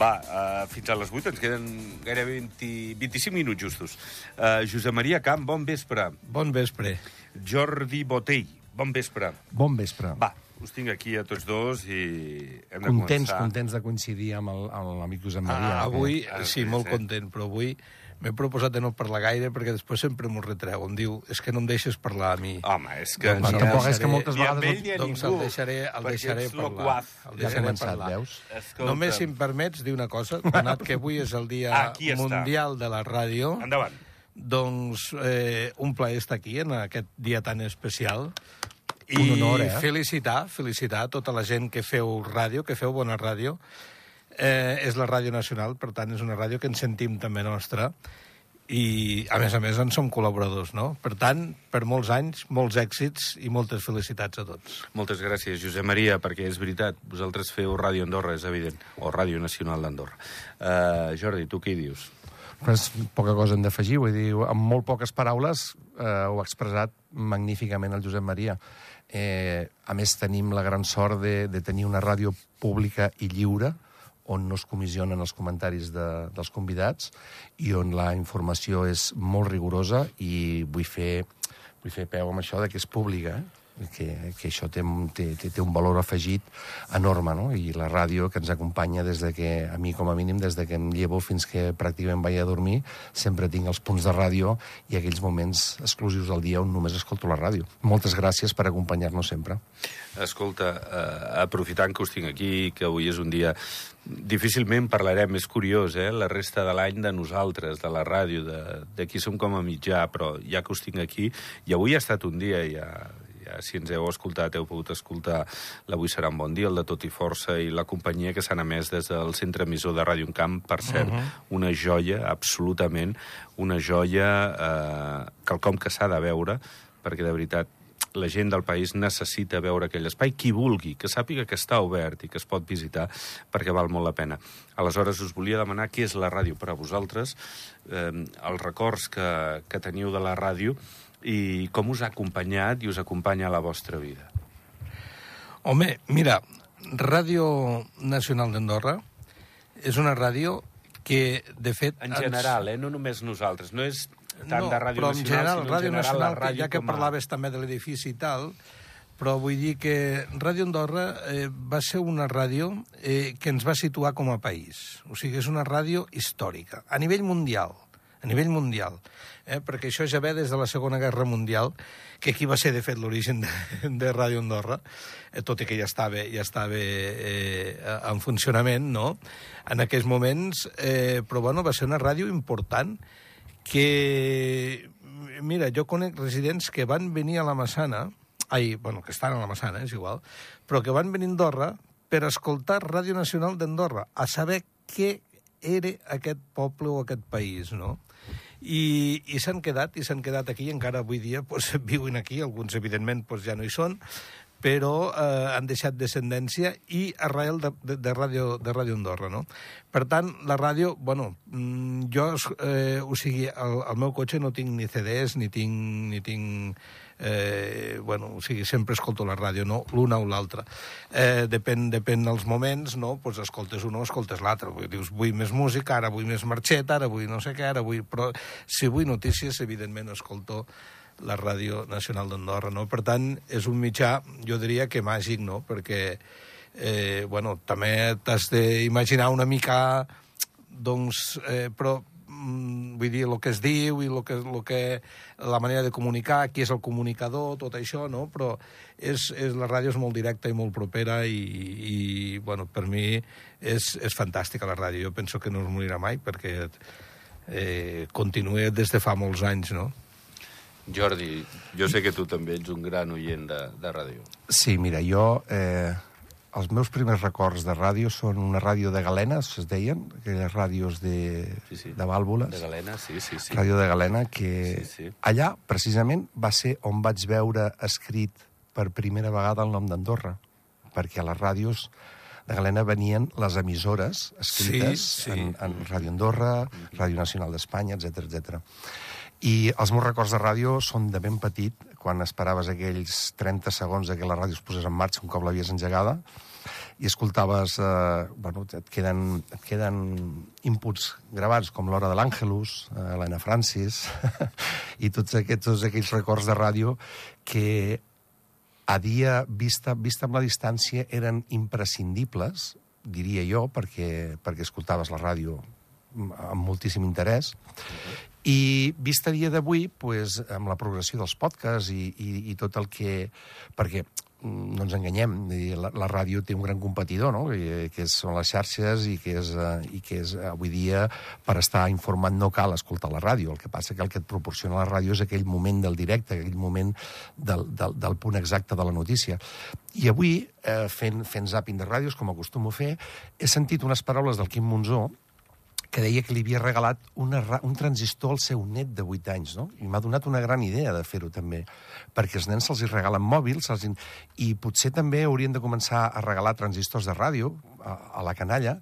Va, uh, fins a les 8, ens queden gairebé 20, 25 minuts justos. Uh, Josep Maria Camp, bon vespre. Bon vespre. Jordi Botell, bon vespre. Bon vespre. Va, us tinc aquí a tots dos i hem de Contents, començar. contents de coincidir amb el- amb l'amic Josep Maria. Ah, avui, Ah, sí, molt content, però avui m'he proposat de no parlar gaire perquè després sempre m'ho retreu. Em diu, és que no em deixes parlar a mi. Home, és que... Doncs ja tampoc és que moltes Ni a vegades... ell ni a doncs ningú. el deixaré, el perquè deixaré ets parlar. loquaz. El Ja ha deixaré començat, parlar. veus? Escolta. Només, si em permets, dir una cosa, donat que avui és el dia mundial de la ràdio, Endavant. doncs eh, un plaer estar aquí en aquest dia tan especial. I Un honor, eh? felicitar, felicitar a tota la gent que feu ràdio, que feu bona ràdio. Eh, és la Ràdio Nacional, per tant, és una ràdio que ens sentim també nostra i, a més a més, en som col·laboradors, no? Per tant, per molts anys, molts èxits i moltes felicitats a tots. Moltes gràcies, Josep Maria, perquè és veritat, vosaltres feu Ràdio Andorra, és evident, o Ràdio Nacional d'Andorra. Uh, Jordi, tu què hi dius? Pues, poca cosa hem d'afegir, vull dir, amb molt poques paraules eh, ho ha expressat magníficament el Josep Maria. Eh, a més, tenim la gran sort de, de tenir una ràdio pública i lliure, on no es comissionen els comentaris de, dels convidats i on la informació és molt rigorosa i vull fer, vull fer peu amb això de que és pública, eh? Que, que això té, té, té, un valor afegit enorme, no? I la ràdio que ens acompanya des de que, a mi com a mínim, des de que em llevo fins que pràcticament vaig a dormir, sempre tinc els punts de ràdio i aquells moments exclusius del dia on només escolto la ràdio. Moltes gràcies per acompanyar-nos sempre. Escolta, eh, aprofitant que us tinc aquí, que avui és un dia... Difícilment parlarem, és curiós, eh? La resta de l'any de nosaltres, de la ràdio, de, de qui som com a mitjà, però ja que us tinc aquí, i avui ha estat un dia, ja si ens heu escoltat, heu pogut escoltar l'Avui serà un bon dia, el de Tot i Força i la companyia que s'han emès des del centre emissor de Ràdio en Camp, per cert, uh -huh. una joia, absolutament, una joia, eh, quelcom que s'ha de veure, perquè de veritat la gent del país necessita veure aquell espai, qui vulgui, que sàpiga que està obert i que es pot visitar perquè val molt la pena. Aleshores, us volia demanar què és la ràdio per a vosaltres, eh, els records que, que teniu de la ràdio i com us ha acompanyat i us acompanya a la vostra vida. Home, mira, Ràdio Nacional d'Andorra és una ràdio que, de fet... En ens- general, eh? no només nosaltres, no és tant de Ràdio però Nacional, en general, sinó en Ràdio general Nacional, ràdio que ja que a- parlaves també de l'edifici i tal, però vull dir que Ràdio Andorra eh, va ser una ràdio eh, que ens va situar com a país. O sigui, és una ràdio històrica, a nivell mundial, a nivell mundial. Eh? Perquè això ja ve des de la Segona Guerra Mundial, que aquí va ser, de fet, l'origen de, de Ràdio Andorra, eh, tot i que ja estava, ja estava eh, en funcionament, no?, en aquells moments, eh, però, bueno, va ser una ràdio important que, mira, jo conec residents que van venir a la Massana, ai, bueno, que estan a la Massana, és igual, però que van venir a Andorra per escoltar Ràdio Nacional d'Andorra, a saber què era aquest poble o aquest país, no? I, i s'han quedat, i s'han quedat aquí, encara avui dia pues, viuen aquí, alguns evidentment pues, ja no hi són, però eh, han deixat descendència i arrel de, de, de, ràdio, de Ràdio Andorra, no? Per tant, la ràdio, bueno, mm, jo, eh, o sigui, al, al meu cotxe no tinc ni CDs, ni tinc, ni tinc eh, bueno, o sigui, sempre escolto la ràdio, no l'una o l'altra. Eh, depèn, depèn dels moments, no? Pues escoltes una o escoltes l'altra. Vull- Dius, vull més música, ara vull més marxeta, ara vull no sé què, ara vull... Però si vull notícies, evidentment escolto la Ràdio Nacional d'Andorra, no? Per tant, és un mitjà, jo diria que màgic, no? Perquè, eh, bueno, també t'has d'imaginar una mica, doncs, eh, però mm, vull dir, el que es diu i lo que, lo que, la manera de comunicar, qui és el comunicador, tot això, no? Però és, és, la ràdio és molt directa i molt propera i, i bueno, per mi és, és fantàstica la ràdio. Jo penso que no es morirà mai perquè eh, continua des de fa molts anys, no? Jordi, jo sé que tu també ets un gran oient de, de ràdio. Sí, mira, jo... Eh, els meus primers records de ràdio són una ràdio de galenes, es deien, aquelles ràdios de, Sí, sí. de vàlvules. De Galena, sí, sí, sí. Ràdio de Galena, que Sí, sí. allà, precisament, va ser on vaig veure escrit per primera vegada el nom d'Andorra, perquè a les ràdios de Galena venien les emissores escrites Sí, sí. En, en Ràdio Andorra, Ràdio Nacional d'Espanya, etc etc. I els meus records de ràdio són de ben petit, quan esperaves aquells 30 segons que la ràdio es posés en marxa un cop l'havies engegada, i escoltaves... Eh, bueno, et queden, et queden inputs gravats com l'hora de l'Àngelus, eh, Francis, i tots aquests, tots aquells records de ràdio que a dia vista, vista amb la distància eren imprescindibles, diria jo, perquè, perquè escoltaves la ràdio amb moltíssim interès. I vist a dia d'avui, pues, amb la progressió dels podcasts i, i, i tot el que... Perquè mm, no ens enganyem, la, la ràdio té un gran competidor, no? I, que són les xarxes i que, és, eh, i que és avui dia per estar informat no cal escoltar la ràdio. El que passa que el que et proporciona la ràdio és aquell moment del directe, aquell moment del, del, del punt exacte de la notícia. I avui, eh, fent, fent zapping de ràdios, com acostumo a fer, he sentit unes paraules del Quim Monzó, que deia que li havia regalat una, un transistor al seu net de 8 anys, no? I m'ha donat una gran idea de fer-ho també, perquè els nens se'ls regalen mòbils, se'ls... i potser també haurien de començar a regalar transistors de ràdio a, a la canalla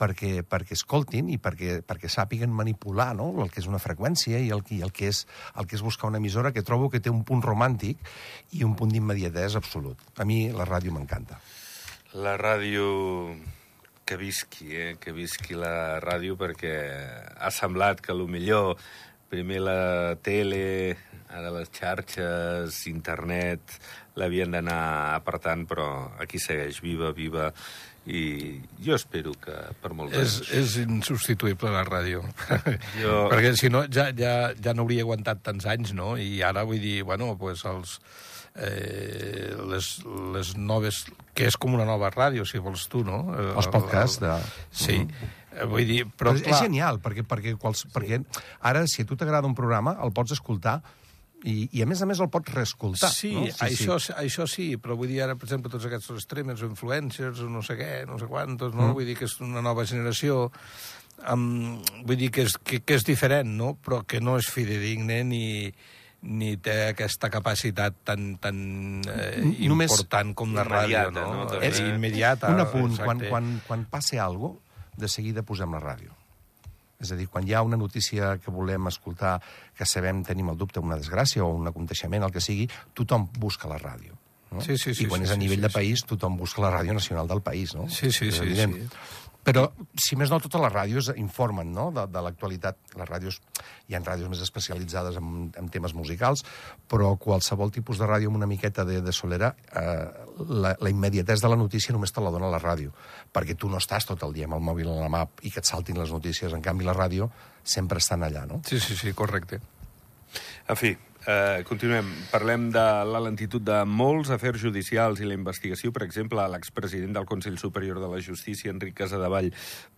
perquè, perquè escoltin i perquè, perquè sàpiguen manipular no? el que és una freqüència i el, i el, que és, el que és buscar una emissora que trobo que té un punt romàntic i un punt d'immediatesa absolut. A mi la ràdio m'encanta. La ràdio que visqui, eh? que visqui la ràdio, perquè ha semblat que lo millor primer la tele, ara les xarxes, internet, l'havien d'anar apartant, però aquí segueix viva, viva, i jo espero que per molt és, anys... És insubstituïble la ràdio. Jo... Perquè si no ja, ja, ja no hauria aguantat tants anys, no? I ara vull dir, bueno, pues els eh, les, les noves... que és com una nova ràdio, si vols tu, no? Els podcasts de... Sí. Mm. Vull dir, però, però clar... És genial, perquè, perquè, quals, sí. perquè ara, si a tu t'agrada un programa, el pots escoltar i, i a més a més el pots reescoltar. Sí, no? sí, això, sí. això sí, però vull dir ara, per exemple, tots aquests streamers o influencers o no sé què, no sé quantos, no? Mm. Vull dir que és una nova generació um, vull dir que és, que, que és diferent, no? però que no és fidedigne ni, ni té aquesta capacitat tan, tan eh, Només important com la ràdio, no? no? És immediata. Un apunt, quan, quan, quan passe alguna de seguida posem la ràdio. És a dir, quan hi ha una notícia que volem escoltar, que sabem, tenim el dubte, una desgràcia o un aconteixement, el que sigui, tothom busca la ràdio. No? Sí, sí, sí, I quan sí, és a nivell sí, de país, tothom busca la ràdio nacional del país, no? Sí, sí, sí, sí. Però, si més no, totes les ràdios informen no? de, de l'actualitat. Les ràdios, hi ha ràdios més especialitzades en, en temes musicals, però qualsevol tipus de ràdio amb una miqueta de, de solera, eh, la, la immediatesa de la notícia només te la dona la ràdio, perquè tu no estàs tot el dia amb el mòbil a la mà i que et saltin les notícies. En canvi, la ràdio sempre estan allà, no? Sí, sí, sí, correcte. En fi, Eh, continuem. Parlem de la lentitud de molts afers judicials i la investigació, per exemple, a l'expresident del Consell Superior de la Justícia, Enric Casadevall,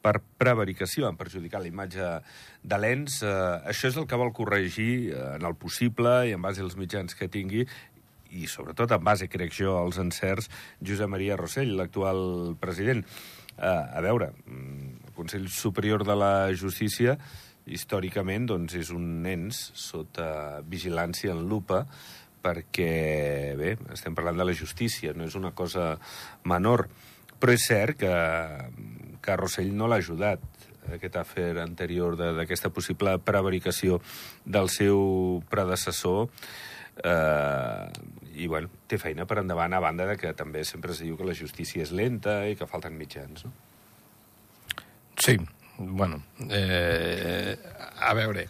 per prevaricació, en perjudicar la imatge de l'ENS. Eh, això és el que vol corregir eh, en el possible i en base als mitjans que tingui i sobretot en base, crec jo, als encerts, Josep Maria Rossell, l'actual president. Eh, a veure, mm, el Consell Superior de la Justícia històricament doncs, és un ens sota vigilància en lupa perquè, bé, estem parlant de la justícia, no és una cosa menor. Però és cert que, que Rossell no l'ha ajudat aquest afer anterior d'aquesta possible prevaricació del seu predecessor eh, i bueno, té feina per endavant a banda de que també sempre es diu que la justícia és lenta i que falten mitjans no? Sí, bueno, eh, a veure,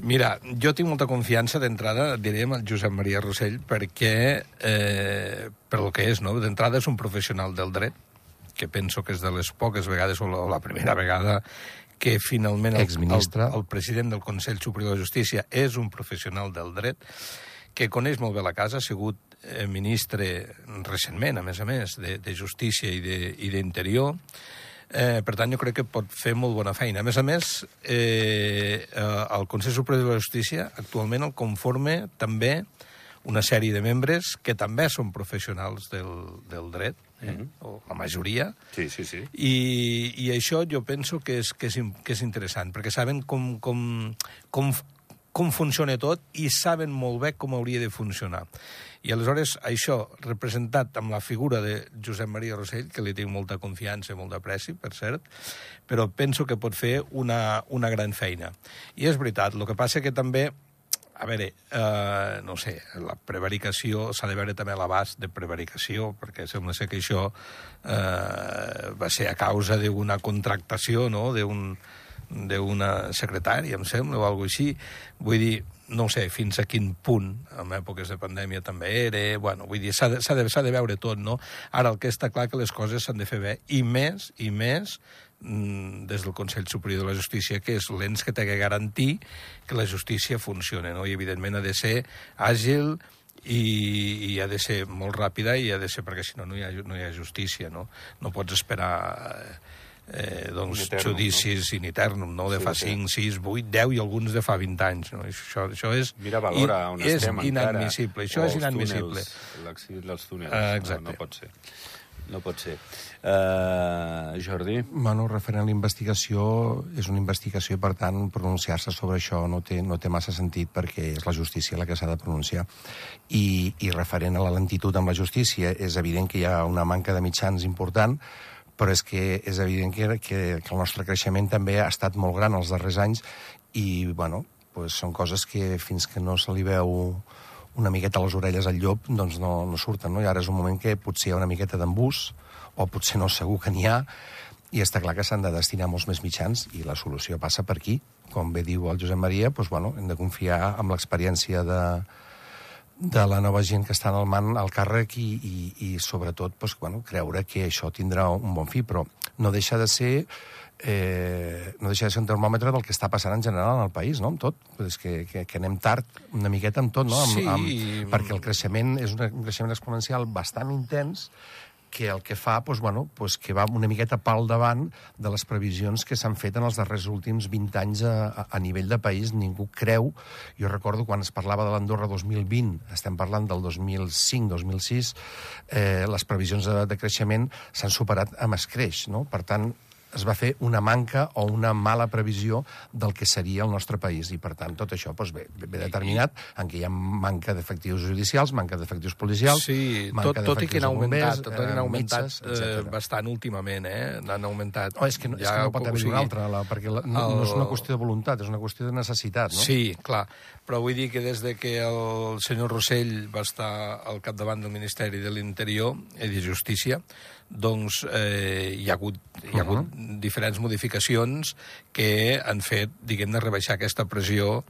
mira, jo tinc molta confiança d'entrada, diré, amb el Josep Maria Rossell, perquè, eh, per el que és, no? D'entrada és un professional del dret, que penso que és de les poques vegades, o la, o la primera vegada, que finalment el, el, el president del Consell Superior de Justícia és un professional del dret, que coneix molt bé la casa, ha sigut eh, ministre recentment, a més a més, de, de Justícia i d'Interior, Eh, per tant, jo crec que pot fer molt bona feina. A més a més, eh, eh, el Consell Superior de la Justícia actualment el conforme també una sèrie de membres que també són professionals del, del dret, eh? Mm -hmm. o la majoria. Sí, sí, sí. I, i això jo penso que és, que és, que és interessant, perquè saben com, com, com, com funciona tot i saben molt bé com hauria de funcionar. I aleshores això, representat amb la figura de Josep Maria Rossell, que li tinc molta confiança i molta pressi, per cert, però penso que pot fer una, una gran feina. I és veritat, el que passa que també a veure, eh, no sé, la prevaricació, s'ha de veure també l'abast de prevaricació, perquè sembla ser que això eh, va ser a causa d'una contractació, no?, d'un d'una secretària, em sembla, o alguna així. Vull dir, no sé fins a quin punt, en èpoques de pandèmia també era, bueno, vull dir, s'ha de, de, de veure tot, no? Ara el que està clar que les coses s'han de fer bé, i més, i més, mm, des del Consell Superior de la Justícia, que és l'ens que té que garantir que la justícia funcioni, no? I evidentment ha de ser àgil, i, i ha de ser molt ràpida i ha de ser perquè si no no hi ha, no hi ha justícia no, no pots esperar eh, doncs, eternum, judicis no? in eternum, no? de sí, fa 5, 6, 8, 10 i alguns de fa 20 anys. No? Això, això és, Mira Valora, on és estem inadmissible. Encara. Això és inadmissible. L'accident dels túnels. Uh, exacte. No, no pot ser. No pot ser. Uh, Jordi? Bueno, referent a la investigació, és una investigació i, per tant, pronunciar-se sobre això no té, no té massa sentit perquè és la justícia la que s'ha de pronunciar. I, I referent a la lentitud amb la justícia, és evident que hi ha una manca de mitjans important, però és que és evident que, que, que el nostre creixement també ha estat molt gran els darrers anys i, bueno, pues són coses que fins que no se li veu una miqueta a les orelles al llop, doncs no, no surten, no? I ara és un moment que potser hi ha una miqueta d'embús, o potser no segur que n'hi ha, i està clar que s'han de destinar molts més mitjans, i la solució passa per aquí. Com bé diu el Josep Maria, doncs, bueno, hem de confiar en l'experiència de, de la nova gent que està en el man al càrrec i, i, i sobretot, doncs, bueno, creure que això tindrà un bon fi, però no deixa de ser eh, no deixa de ser un termòmetre del que està passant en general en el país, no?, amb tot. És que, que, que anem tard una miqueta amb tot, no?, amb, Sí. amb, perquè el creixement és un creixement exponencial bastant intens que el que fa, doncs, bueno, doncs que va una miqueta pel davant de les previsions que s'han fet en els darrers últims 20 anys a, a, a nivell de país. Ningú creu... Jo recordo quan es parlava de l'Andorra 2020, estem parlant del 2005-2006, eh, les previsions de, de creixement s'han superat amb escreix, no? Per tant, es va fer una manca o una mala previsió del que seria el nostre país. I, per tant, tot això doncs, ve, ve determinat en què hi ha manca d'efectius judicials, manca d'efectius policials... Sí, manca tot, tot i que han de bombers, augmentat, tot i que han eh, augmentat metges, eh, bastant últimament, eh? Han augmentat. Oh, és que no, és que no pot haver-hi sigui, una altra, la, perquè la, no, el- no és una qüestió de voluntat, és una qüestió de necessitat, no? Sí, clar. Però vull dir que des de que el senyor Rossell va estar al capdavant del Ministeri de l'Interior i de Justícia, doncs eh, hi ha hagut, hi ha hagut diferents modificacions que han fet, diguem-ne, rebaixar aquesta pressió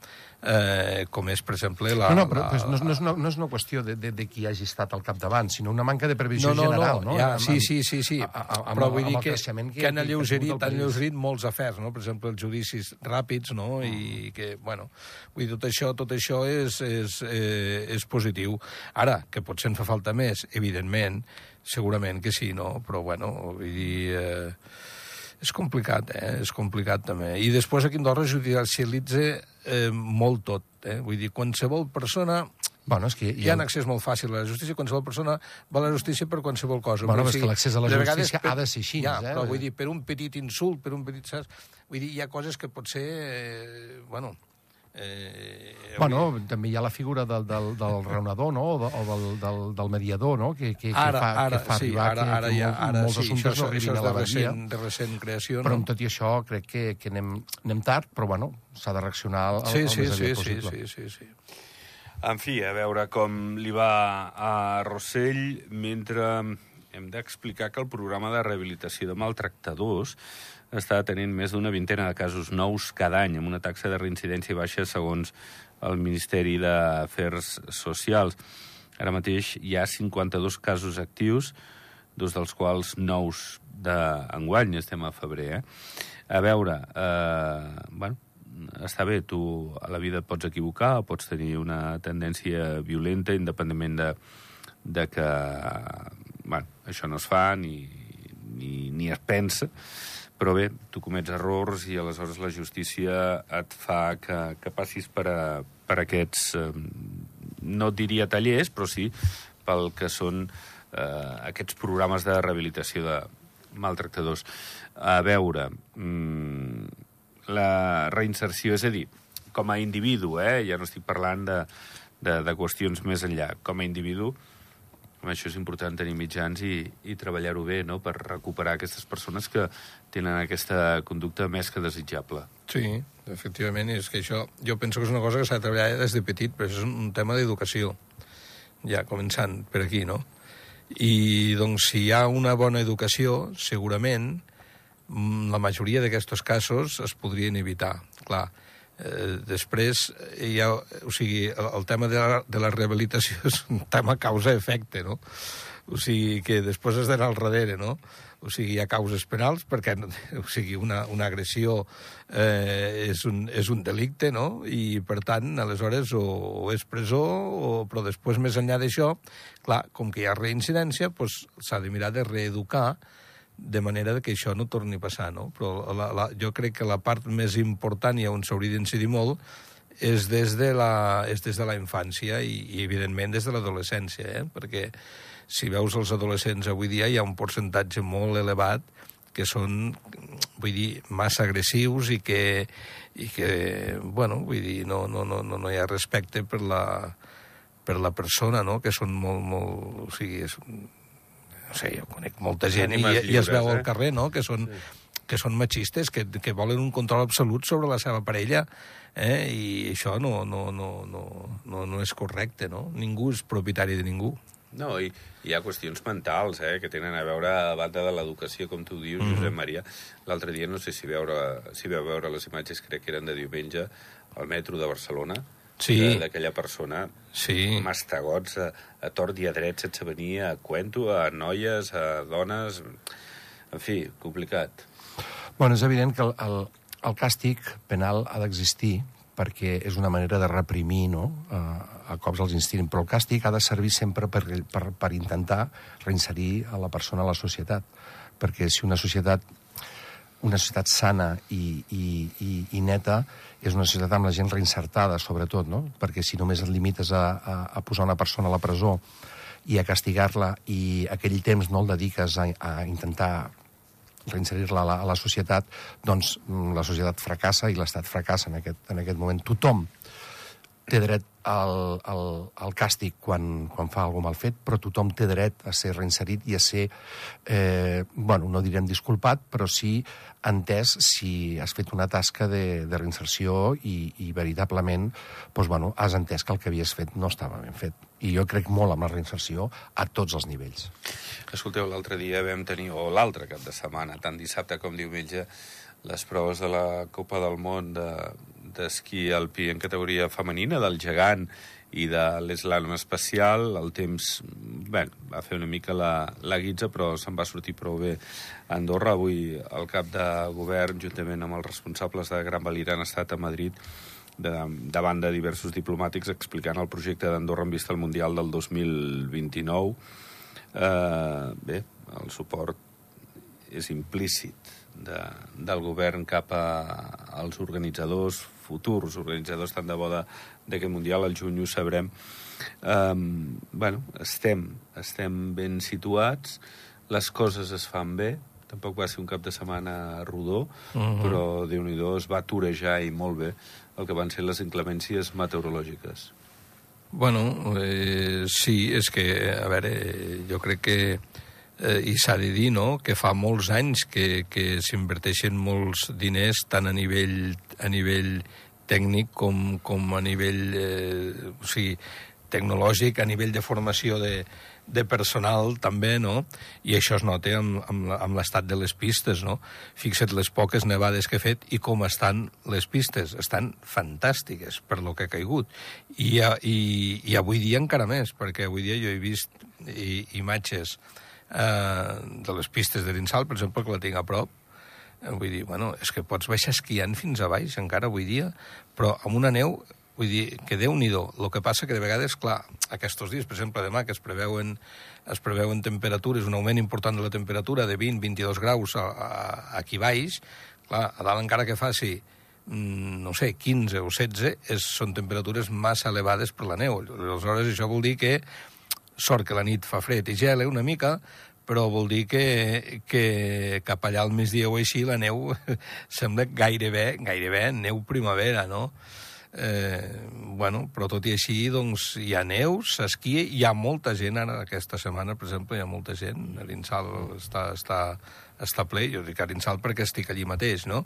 eh, com és, per exemple, la... No, no, però, la, però no, és, no, és una, no és una qüestió de, de, de qui hagi estat al capdavant, sinó una manca de previsió no, no, general, no, no? Ja, Amb- sí, sí, sí, sí. a- a- amb però vull dir que, que, han que ha alleugerit, han alleugerit molts afers, no? Per exemple, els judicis ràpids, no? I que, bueno, vull dir, tot això, tot això és, és, eh, és positiu. Ara, que potser en fa falta més, evidentment, segurament que sí, no? Però, bueno, vull dir... Eh, és complicat, eh? És complicat, també. I després aquí a Andorra judicialitza eh, molt tot, eh? Vull dir, qualsevol persona Bueno, és que hi ha un accés molt fàcil a la justícia, qualsevol persona va a la justícia per qualsevol cosa. Bueno, Vull és que l'accés a la justícia ha de ser així, Ja, eh? però vull dir, per un petit insult, per un petit... Saps? Vull dir, hi ha coses que potser... Eh, bueno... Eh, Bueno, també hi ha la figura del, del, del raonador, no?, o, de, o del, del, del mediador, no?, que, que, ara, que fa, ara, que fa sí, arribar ara, que, ara, que ja, ara molts sí, assumptes això, arribin és a de la recent, de recent creació, Però no? amb tot i això crec que, que anem, anem tard, però bueno, s'ha de reaccionar el, Sí, el sí, més sí, aviat sí, possible. sí, sí, sí. En fi, a veure com li va a Rossell, mentre hem d'explicar que el programa de rehabilitació de maltractadors està tenint més d'una vintena de casos nous cada any, amb una taxa de reincidència baixa segons el Ministeri d'Afers Socials. Ara mateix hi ha 52 casos actius, dos dels quals nous d'enguany, estem a febrer, eh? A veure, eh, bueno, està bé, tu a la vida et pots equivocar, pots tenir una tendència violenta, independentment de, de que bueno, això no es fa ni, ni, ni es pensa, però bé, tu comets errors i aleshores la justícia et fa que, que passis per, a, per aquests, eh, no diria tallers, però sí pel que són eh, aquests programes de rehabilitació de maltractadors. A veure, mm, la reinserció, és a dir, com a individu, eh? ja no estic parlant de, de, de qüestions més enllà, com a individu, amb això és important tenir mitjans i, i treballar-ho bé, no?, per recuperar aquestes persones que tenen aquesta conducta més que desitjable. Sí, efectivament, és que això jo penso que és una cosa que s'ha de treballar des de petit, però és un tema d'educació, ja començant per aquí, no? I, doncs, si hi ha una bona educació, segurament, mm, la majoria d'aquests casos es podrien evitar. Clar, eh, després hi ha, o sigui, el, el tema de la, de la rehabilitació és un tema causa-efecte, no? O sigui, que després has d'anar al darrere, no? O sigui, hi ha causes penals perquè o sigui, una, una agressió eh, és, un, és un delicte, no? I, per tant, aleshores, o, o és presó, o, però després, més enllà d'això, clar, com que hi ha reincidència, doncs s'ha de mirar de reeducar de manera que això no torni a passar, no? Però la, la, jo crec que la part més important i on s'hauria d'incidir molt és des de la, és des de la infància i, i evidentment, des de l'adolescència, eh? perquè si veus els adolescents avui dia hi ha un percentatge molt elevat que són, vull dir, massa agressius i que, i que bueno, vull dir, no, no, no, no hi ha respecte per la, per la persona, no?, que són molt, molt... O sigui, és, no sé, jo conec molta gent i, i es veu al eh? carrer, no?, que són... Sí que són machistes, que, que volen un control absolut sobre la seva parella, eh? i això no, no, no, no, no, no és correcte, no? Ningú és propietari de ningú. No, i hi ha qüestions mentals, eh, que tenen a veure a banda de l'educació, com tu dius, mm -hmm. Josep Maria. L'altre dia, no sé si, veure, si veu veure les imatges, crec que eren de diumenge, al metro de Barcelona, sí. d'aquella persona, sí. mastegots a, a tort i a dret sense venir a cuento, a noies, a dones... En fi, complicat. Bueno, és evident que el, el, el càstig penal ha d'existir perquè és una manera de reprimir no? a, a cops els instints, però el càstig ha de servir sempre per, per, per intentar reinserir a la persona a la societat, perquè si una societat una societat sana i, i, i, i neta és una societat amb la gent reinsertada, sobretot, no? perquè si només et limites a, a, a posar una persona a la presó i a castigar-la i aquell temps no el dediques a, a intentar reinserir-la a, la, a la societat, doncs mm, la societat fracassa i l'Estat fracassa en aquest, en aquest moment. Tothom té dret al, al, al càstig quan, quan fa alguna mal fet, però tothom té dret a ser reinserit i a ser, eh, bueno, no direm disculpat, però sí entès si has fet una tasca de, de reinserció i, i veritablement doncs, bueno, has entès que el que havies fet no estava ben fet. I jo crec molt en la reinserció a tots els nivells. Escolteu, l'altre dia vam tenir, o l'altre cap de setmana, tant dissabte com diumenge, les proves de la Copa del Món de, d'esquí alpí en categoria femenina, del gegant i de l'eslàlom especial. El temps bé, va fer una mica la, la guitza, però se'n va sortir prou bé a Andorra. Avui el cap de govern, juntament amb els responsables de Gran Valira, han estat a Madrid de, davant de diversos diplomàtics explicant el projecte d'Andorra en vista al Mundial del 2029. Eh, bé, el suport és implícit de, del govern cap a, als organitzadors, futurs organitzadors tant de bo d'aquest Mundial, al juny ho sabrem. Um, bueno, estem, estem ben situats, les coses es fan bé, tampoc va ser un cap de setmana rodó, uh -huh. però déu nhi es va torejar i molt bé el que van ser les inclemències meteorològiques. Bueno, eh, sí, és que, a veure, jo crec que eh, i s'ha de dir no, que fa molts anys que, que s'inverteixen molts diners tant a nivell, a nivell tècnic com, com a nivell eh, o sigui, tecnològic, a nivell de formació de, de personal també, no? I això es nota amb, amb, amb l'estat de les pistes, no? Fixa't les poques nevades que he fet i com estan les pistes. Estan fantàstiques per lo que ha caigut. I, i, i avui dia encara més, perquè avui dia jo he vist i, imatges eh, de les pistes de l'Insal, per exemple, que la tinc a prop, Vull dir, bueno, és que pots baixar esquiant fins a baix encara avui dia, però amb una neu, vull dir, que déu-n'hi-do. El que passa que de vegades, clar, aquests dies, per exemple, demà, que es preveuen, es preveuen temperatures, un augment important de la temperatura de 20-22 graus a, a, aquí baix, clar, a dalt encara que faci mm, no sé, 15 o 16, és, són temperatures massa elevades per la neu. Aleshores, això vol dir que sort que la nit fa fred i gela una mica, però vol dir que, que cap allà al migdia o així la neu sembla gairebé, gairebé neu primavera, no? Eh, bueno, però tot i així, doncs, hi ha neu, s'esquia, hi ha molta gent, ara aquesta setmana, per exemple, hi ha molta gent, l'Insal està, està, està ple, jo dic l'Insal perquè estic allí mateix, no?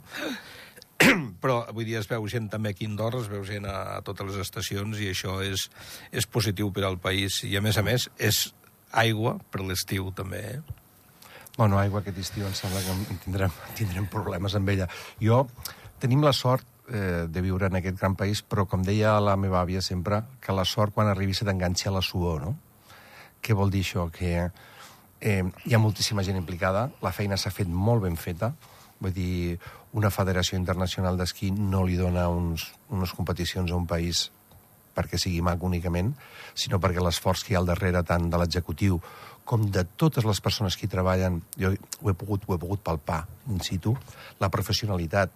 però avui dia es veu gent també aquí a Andorra, es veu gent a, a totes les estacions i això és, és positiu per al país. I a més a més és aigua per l'estiu també, eh? Bueno, aigua aquest estiu em sembla que tindrem, tindrem problemes amb ella. Jo, tenim la sort eh, de viure en aquest gran país, però com deia la meva àvia sempre, que la sort quan arribi se t'enganxa la suor, no? Què vol dir això? Que eh, hi ha moltíssima gent implicada, la feina s'ha fet molt ben feta, vull dir, una federació internacional d'esquí no li dona uns, unes competicions a un país perquè sigui mac únicament, sinó perquè l'esforç que hi ha al darrere tant de l'executiu com de totes les persones que hi treballen, jo ho he pogut, ho he pogut palpar in situ, la professionalitat,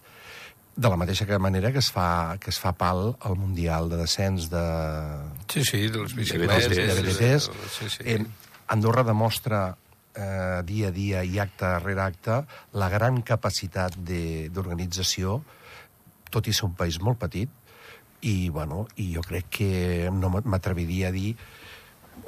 de la mateixa manera que es fa, que es fa pal al Mundial de descens de... Sí, sí, dels bicicletes, de BTTs. Sí, sí. Eh, Andorra demostra eh, dia a dia i acte rere acte la gran capacitat d'organització, tot i ser un país molt petit, i, bueno, i jo crec que no m'atreviria a dir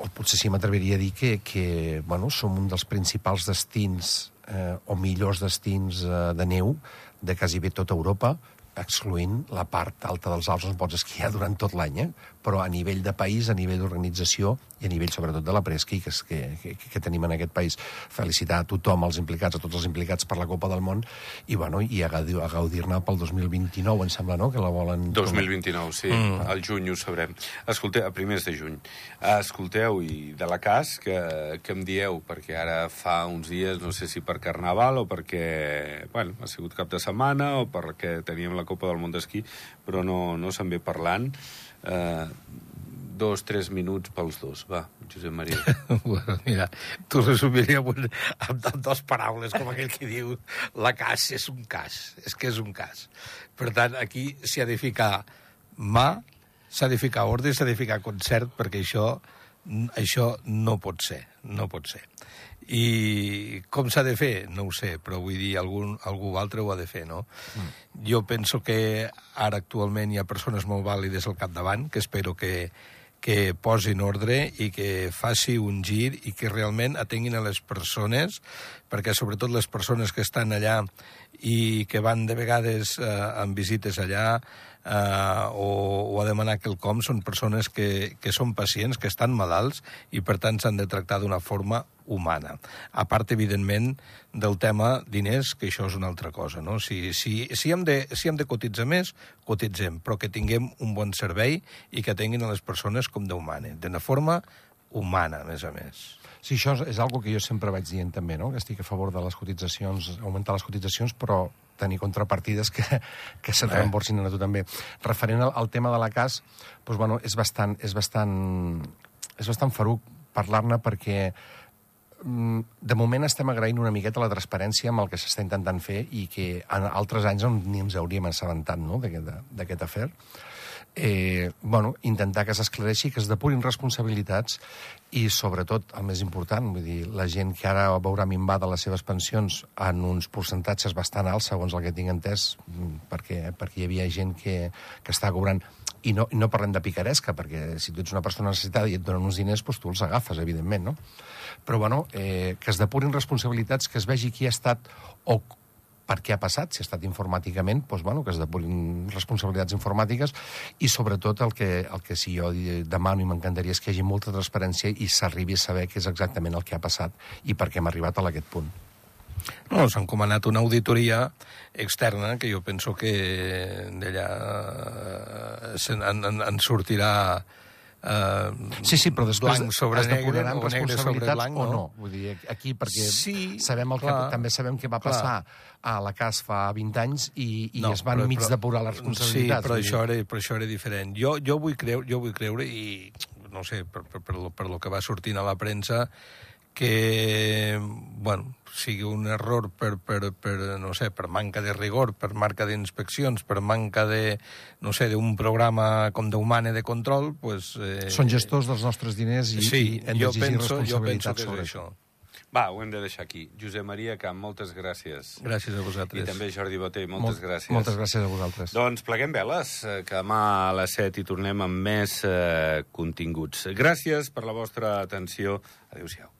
o potser sí m'atreviria a dir que, que bueno, som un dels principals destins eh, o millors destins eh, de neu de quasi bé tota Europa, excloent la part alta dels Alps on pots esquiar durant tot l'any, eh? però a nivell de país, a nivell d'organització i a nivell sobretot de la presqui que, que, que, que tenim en aquest país. Felicitar a tothom, els implicats, a tots els implicats per la Copa del Món i, bueno, i a gaudir- a gaudir-ne pel 2029, em sembla, no?, que la volen... 2029, sí. Mm. Al juny ho sabrem. Escolteu, a primers de juny. Escolteu, i de la cas, que, que em dieu, perquè ara fa uns dies, no sé si per Carnaval o perquè, bueno, ha sigut cap de setmana o perquè teníem la Copa del Món d'Esquí, però no, no se'n ve parlant. Eh, dos, tres minuts pels dos. Va, Josep Maria. bueno, mira, t'ho resumiria amb, amb, amb dues paraules, com aquell que diu la cas és un cas, és que és un cas. Per tant, aquí s'hi ha de ficar mà, s'ha de ficar ordre, s'ha de ficar concert, perquè això, això no pot ser, no pot ser. I com s'ha de fer? No ho sé, però vull dir, algun, algú altre ho ha de fer, no? Mm. Jo penso que ara actualment hi ha persones molt vàlides al capdavant, que espero que, que posin ordre i que faci un gir i que realment atenguin a les persones, perquè sobretot les persones que estan allà i que van de vegades eh, amb visites allà eh, o, o a demanar quelcom són persones que, que són pacients, que estan malalts i per tant s'han de tractar d'una forma humana. A part, evidentment, del tema diners, que això és una altra cosa. No? Si, si, si, hem de, si hem de cotitzar més, cotitzem, però que tinguem un bon servei i que tinguin a les persones com Déu mana, d'una forma humana, a més a més. Sí, això és, és algo que jo sempre vaig dient també, no? que estic a favor de les cotitzacions, augmentar les cotitzacions, però tenir contrapartides que, que se't Eh. reemborsin a tu també. Referent al, al tema de la CAS, doncs, bueno, és bastant, és bastant, és bastant faruc parlar-ne perquè mm, de moment estem agraint una miqueta la transparència amb el que s'està intentant fer i que en altres anys on ni ens hauríem assabentat no? d'aquest afer. Eh, bueno, intentar que s'esclareixi, que es depurin responsabilitats i, sobretot, el més important, vull dir, la gent que ara veurà minvada les seves pensions en uns percentatges bastant alts, segons el que tinc entès, mm, perquè, perquè hi havia gent que, que està cobrant i no, no parlem de picaresca, perquè si tu ets una persona necessitada i et donen uns diners, doncs tu els agafes, evidentment, no? Però, bueno, eh, que es depurin responsabilitats, que es vegi qui ha estat o per què ha passat, si ha estat informàticament, doncs, bueno, que es depurin responsabilitats informàtiques i, sobretot, el que, el que si jo demano i m'encantaria és que hi hagi molta transparència i s'arribi a saber què és exactament el que ha passat i per què hem arribat a aquest punt. No, s'ha encomanat una auditoria externa que jo penso que d'allà eh, en, en, en sortirà eh, Sí, sí, però després blanc sobre es negre o negre sobre blanc, o no? no. Vull dir, aquí, perquè Sí, sabem el clar, que, també sabem què va clar. passar a la CAS fa 20 anys i, i No, es van però- mig però- depurar les responsabilitats. Sí, però això, era, però això era diferent. Jo, jo, vull creure, jo vull creure, i no sé, per, per, per, lo, per lo que va sortint a la premsa, que, bueno, sigui un error per, per, per, no sé, per manca de rigor, per manca d'inspeccions, per manca de, no sé, d'un programa com d'humane de control, pues... Eh, Són gestors dels nostres diners i, sí, i hem jo d'exigir penso, jo penso responsabilitats que és això. Va, ho hem de deixar aquí. Josep Maria Camp, moltes gràcies. Gràcies a vosaltres. I també Jordi Botell, moltes Molt- gràcies. Moltes gràcies a vosaltres. Doncs pleguem veles, eh, que demà a les 7 hi tornem amb més eh, continguts. Gràcies per la vostra atenció. Adéu-siau.